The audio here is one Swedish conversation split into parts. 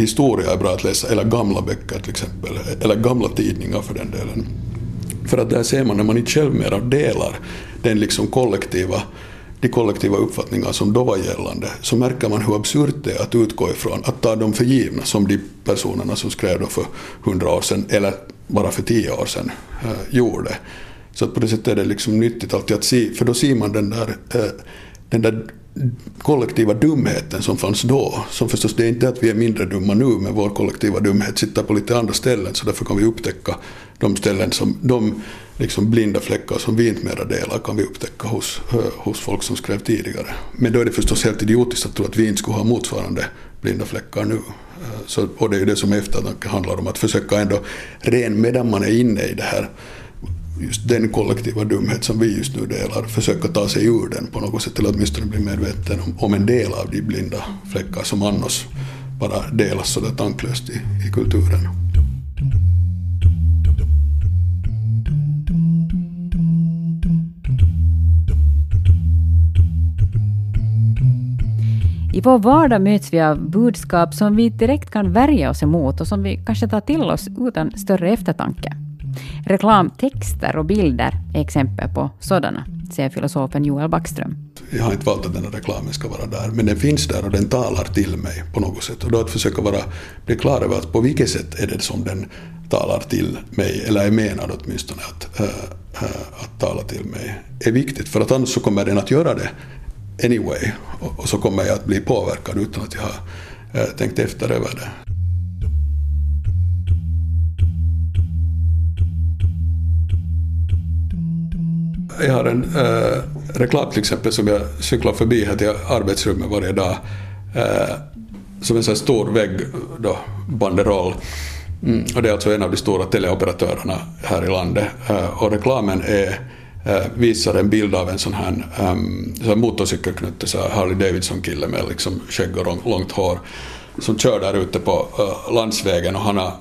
historia är bra att läsa, eller gamla böcker till exempel, eller gamla tidningar för den delen. För att där ser man när man inte själv mera delar den liksom kollektiva de kollektiva uppfattningar som då var gällande, så märker man hur absurt det är att utgå ifrån, att ta dem för givna som de personerna som skrev då för hundra år sedan, eller bara för tio år sedan, äh, gjorde. Så att på det sättet är det liksom nyttigt alltid att se, för då ser man den där, äh, den där kollektiva dumheten som fanns då. Som förstås, det är inte att vi är mindre dumma nu, men vår kollektiva dumhet sitter på lite andra ställen, så därför kan vi upptäcka de ställen som, de liksom blinda fläckar som vi inte mera delar kan vi upptäcka hos, hos folk som skrev tidigare. Men då är det förstås helt idiotiskt att tro att vi inte skulle ha motsvarande blinda fläckar nu. Så, och det är ju det som eftertanke handlar om, att försöka ändå, ren medan man är inne i det här, just den kollektiva dumhet som vi just nu delar, försöka ta sig ur den på något sätt, eller åtminstone bli medveten om, om en del av de blinda fläckar som annars bara delas sådär tanklöst i, i kulturen. I vår vardag möts vi av budskap som vi direkt kan värja oss emot och som vi kanske tar till oss utan större eftertanke. Reklamtexter och bilder är exempel på sådana, säger filosofen Joel Backström. Jag har inte valt att den här reklamen ska vara där, men den finns där och den talar till mig på något sätt. Och då att försöka vara, bli klar över att på vilket sätt är det som den talar till mig, eller är menad åtminstone att, äh, äh, att tala till mig, är viktigt. För att annars så kommer den att göra det anyway. Och, och så kommer jag att bli påverkad utan att jag har äh, tänkt efter över det. Jag har en eh, äh, reklam till exempel som jag cyklar förbi här till arbetsrummet varje dag. Äh, som en sån här stor vägg, då, banderoll. Mm, och det är alltså en av de stora teleoperatörerna här i landet. Äh, och reklamen är, visar en bild av en sån här, um, sån motorcykelknutte, så Harley Davidson-kille med liksom skägg och långt hår, som kör där ute på landsvägen och han har,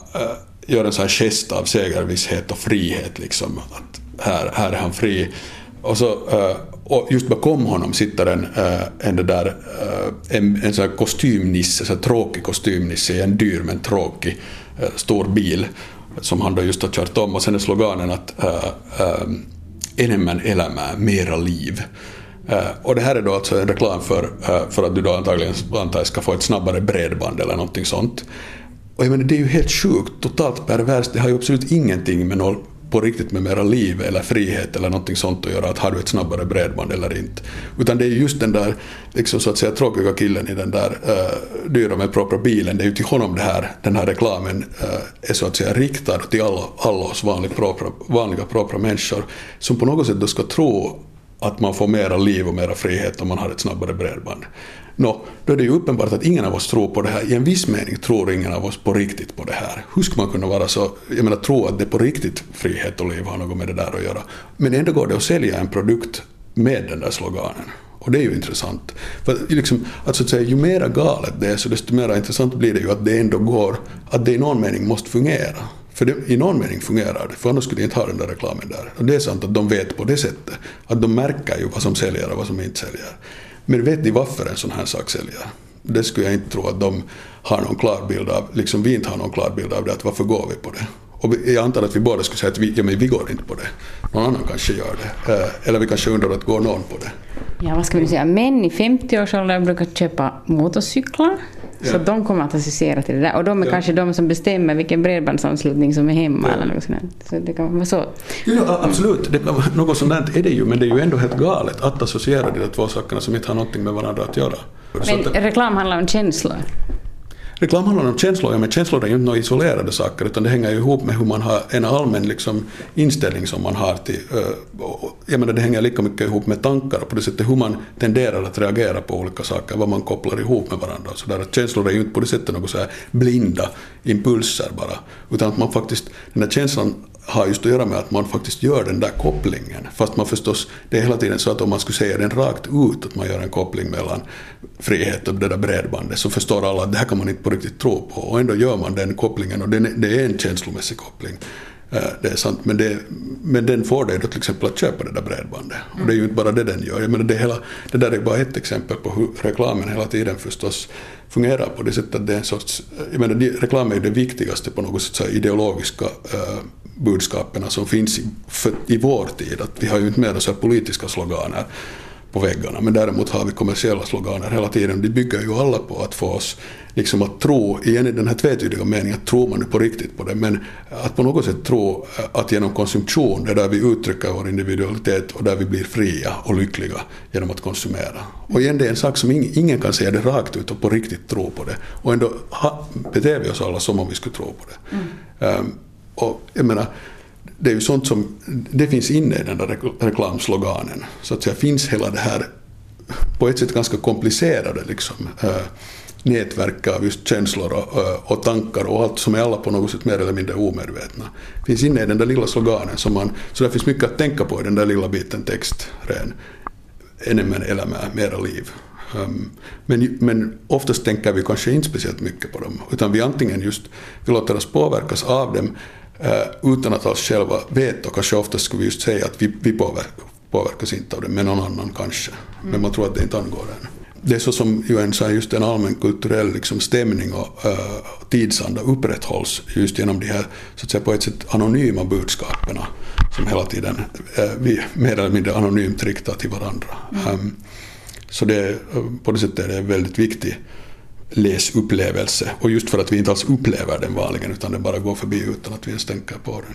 gör en sån här gest av segervisshet och frihet. Liksom, att här, här är han fri. Och, så, eh, och just bakom honom sitter en, eh, en, där, eh, en, en sån här kostymnisse, så tråkig kostymnisse i en dyr men tråkig stor bil som han då just har kört om och sen är sloganen att enemmän elämää, mera liv. Och det här är då alltså en reklam för, för att du då antagligen antar ska få ett snabbare bredband eller någonting sånt. Och jag menar, det är ju helt sjukt, totalt perverst, det har ju absolut ingenting med noll på riktigt med mera liv eller frihet eller någonting sånt att göra, att har du ett snabbare bredband eller inte. Utan det är just den där liksom så att säga tråkiga killen i den där uh, dyra med propra bilen, det är ju till honom det här, den här reklamen uh, är så att säga riktad till alla, alla oss vanliga propra, vanliga propra människor som på något sätt då ska tro att man får mera liv och mera frihet om man har ett snabbare bredband. Nå, då är det ju uppenbart att ingen av oss tror på det här. I en viss mening tror ingen av oss på riktigt på det här. Hur ska man kunna vara så, jag menar tro att det på riktigt frihet och liv har något med det där att göra. Men ändå går det att sälja en produkt med den där sloganen. Och det är ju intressant. För liksom, att så att säga, ju mera galet det är, så desto mer intressant blir det ju att det ändå går, att det i någon mening måste fungera. För det, i någon mening fungerar det, för annars skulle de inte ha den där reklamen där. Och det är sant att de vet på det sättet, att de märker ju vad som säljer och vad som inte säljer. Men vet ni varför en sån här sak säljer? Det skulle jag inte tro att de har någon klar bild av, liksom vi inte har någon klar bild av det, att varför går vi på det? Och jag antar att vi båda skulle säga att vi, ja, men vi går inte på det. Någon annan kanske gör det. Eh, eller vi kanske undrar att går någon på det? Ja, vad ska vi säga, män i 50-årsåldern brukar köpa motorcyklar. Så ja. de kommer att associera till det där. Och de är ja. kanske de som bestämmer vilken bredbandsanslutning som är hemma ja. eller något sånt. Så det kan vara så. Ja, absolut. Det något sånt är det ju, men det är ju ändå helt galet att associera de två sakerna som inte har någonting med varandra att göra. Men att, reklam handlar om känslor? Reklam handlar om känslor, ja, men känslor är ju inte några isolerade saker utan det hänger ju ihop med hur man har en allmän liksom, inställning som man har till... Eh, jag menar det hänger lika mycket ihop med tankar och på det sättet hur man tenderar att reagera på olika saker, vad man kopplar ihop med varandra. Så där, att känslor är ju inte på det sättet några så här blinda impulser bara, utan att man faktiskt, den där känslan har just att göra med att man faktiskt gör den där kopplingen. Fast man förstås, det är hela tiden så att om man skulle säga den rakt ut, att man gör en koppling mellan frihet och det där bredbandet, så förstår alla att det här kan man inte på riktigt tro på. Och ändå gör man den kopplingen och det är en känslomässig koppling. Eh, det är sant, men, det, men den får dig då till exempel att köpa det där bredbandet. Och det är ju inte bara det den gör. Jag menar, det, hela, det där är bara ett exempel på hur reklamen hela tiden förstås fungerar på det sättet att det är en sorts... Jag menar, reklam är ju det viktigaste på något sätt så ideologiska eh, budskapen som finns i, för, i vår tid. Att vi har ju inte mer så politiska sloganer på väggarna. Men däremot har vi kommersiella sloganer hela tiden. De bygger ju alla på att få oss liksom att tro, igen i den här tvetydiga meningen, att tror man nu på riktigt på det, men att på något sätt tro att genom konsumtion, det är där vi uttrycker vår individualitet och där vi blir fria och lyckliga genom att konsumera. Och igen, det är en sak som ingen, kan säga det rakt ut och på riktigt tro på det. Och ändå beter vi oss alla som om vi skulle tro på det. Mm. Um, och jag menar, det är ju sånt som det finns inne i den där reklamsloganen. Så att säga finns hela det här på ett sätt ganska komplicerade liksom, äh, nätverk av just känslor och, äh, och, tankar och allt som är alla på något sätt mer eller mindre omedvetna. finns inne i den där lilla sloganen. Som man, så det finns mycket att tänka på i den där lilla biten text. Ren. Enemmän elämää, mera liv. Um, men, men oftast tänker vi kanske inte speciellt mycket på dem, utan vi antingen just vi låter oss påverkas av dem utan att alls själva veta. Kanske oftast skulle vi just säga att vi, vi påverkas, påverkas inte av det, men någon annan kanske. Mm. Men man tror att det inte angår en. Det är så som UN sa, just en allmän kulturell liksom stämning och uh, tidsanda upprätthålls just genom de här så att säga, på ett sätt anonyma budskapen som hela tiden uh, vi mer eller mindre anonymt riktar till varandra. Mm. Um, så det, på det sättet är det väldigt viktigt läsupplevelse. Och just för att vi inte alls upplever den vanligen utan den bara går förbi utan att vi ens tänker på den.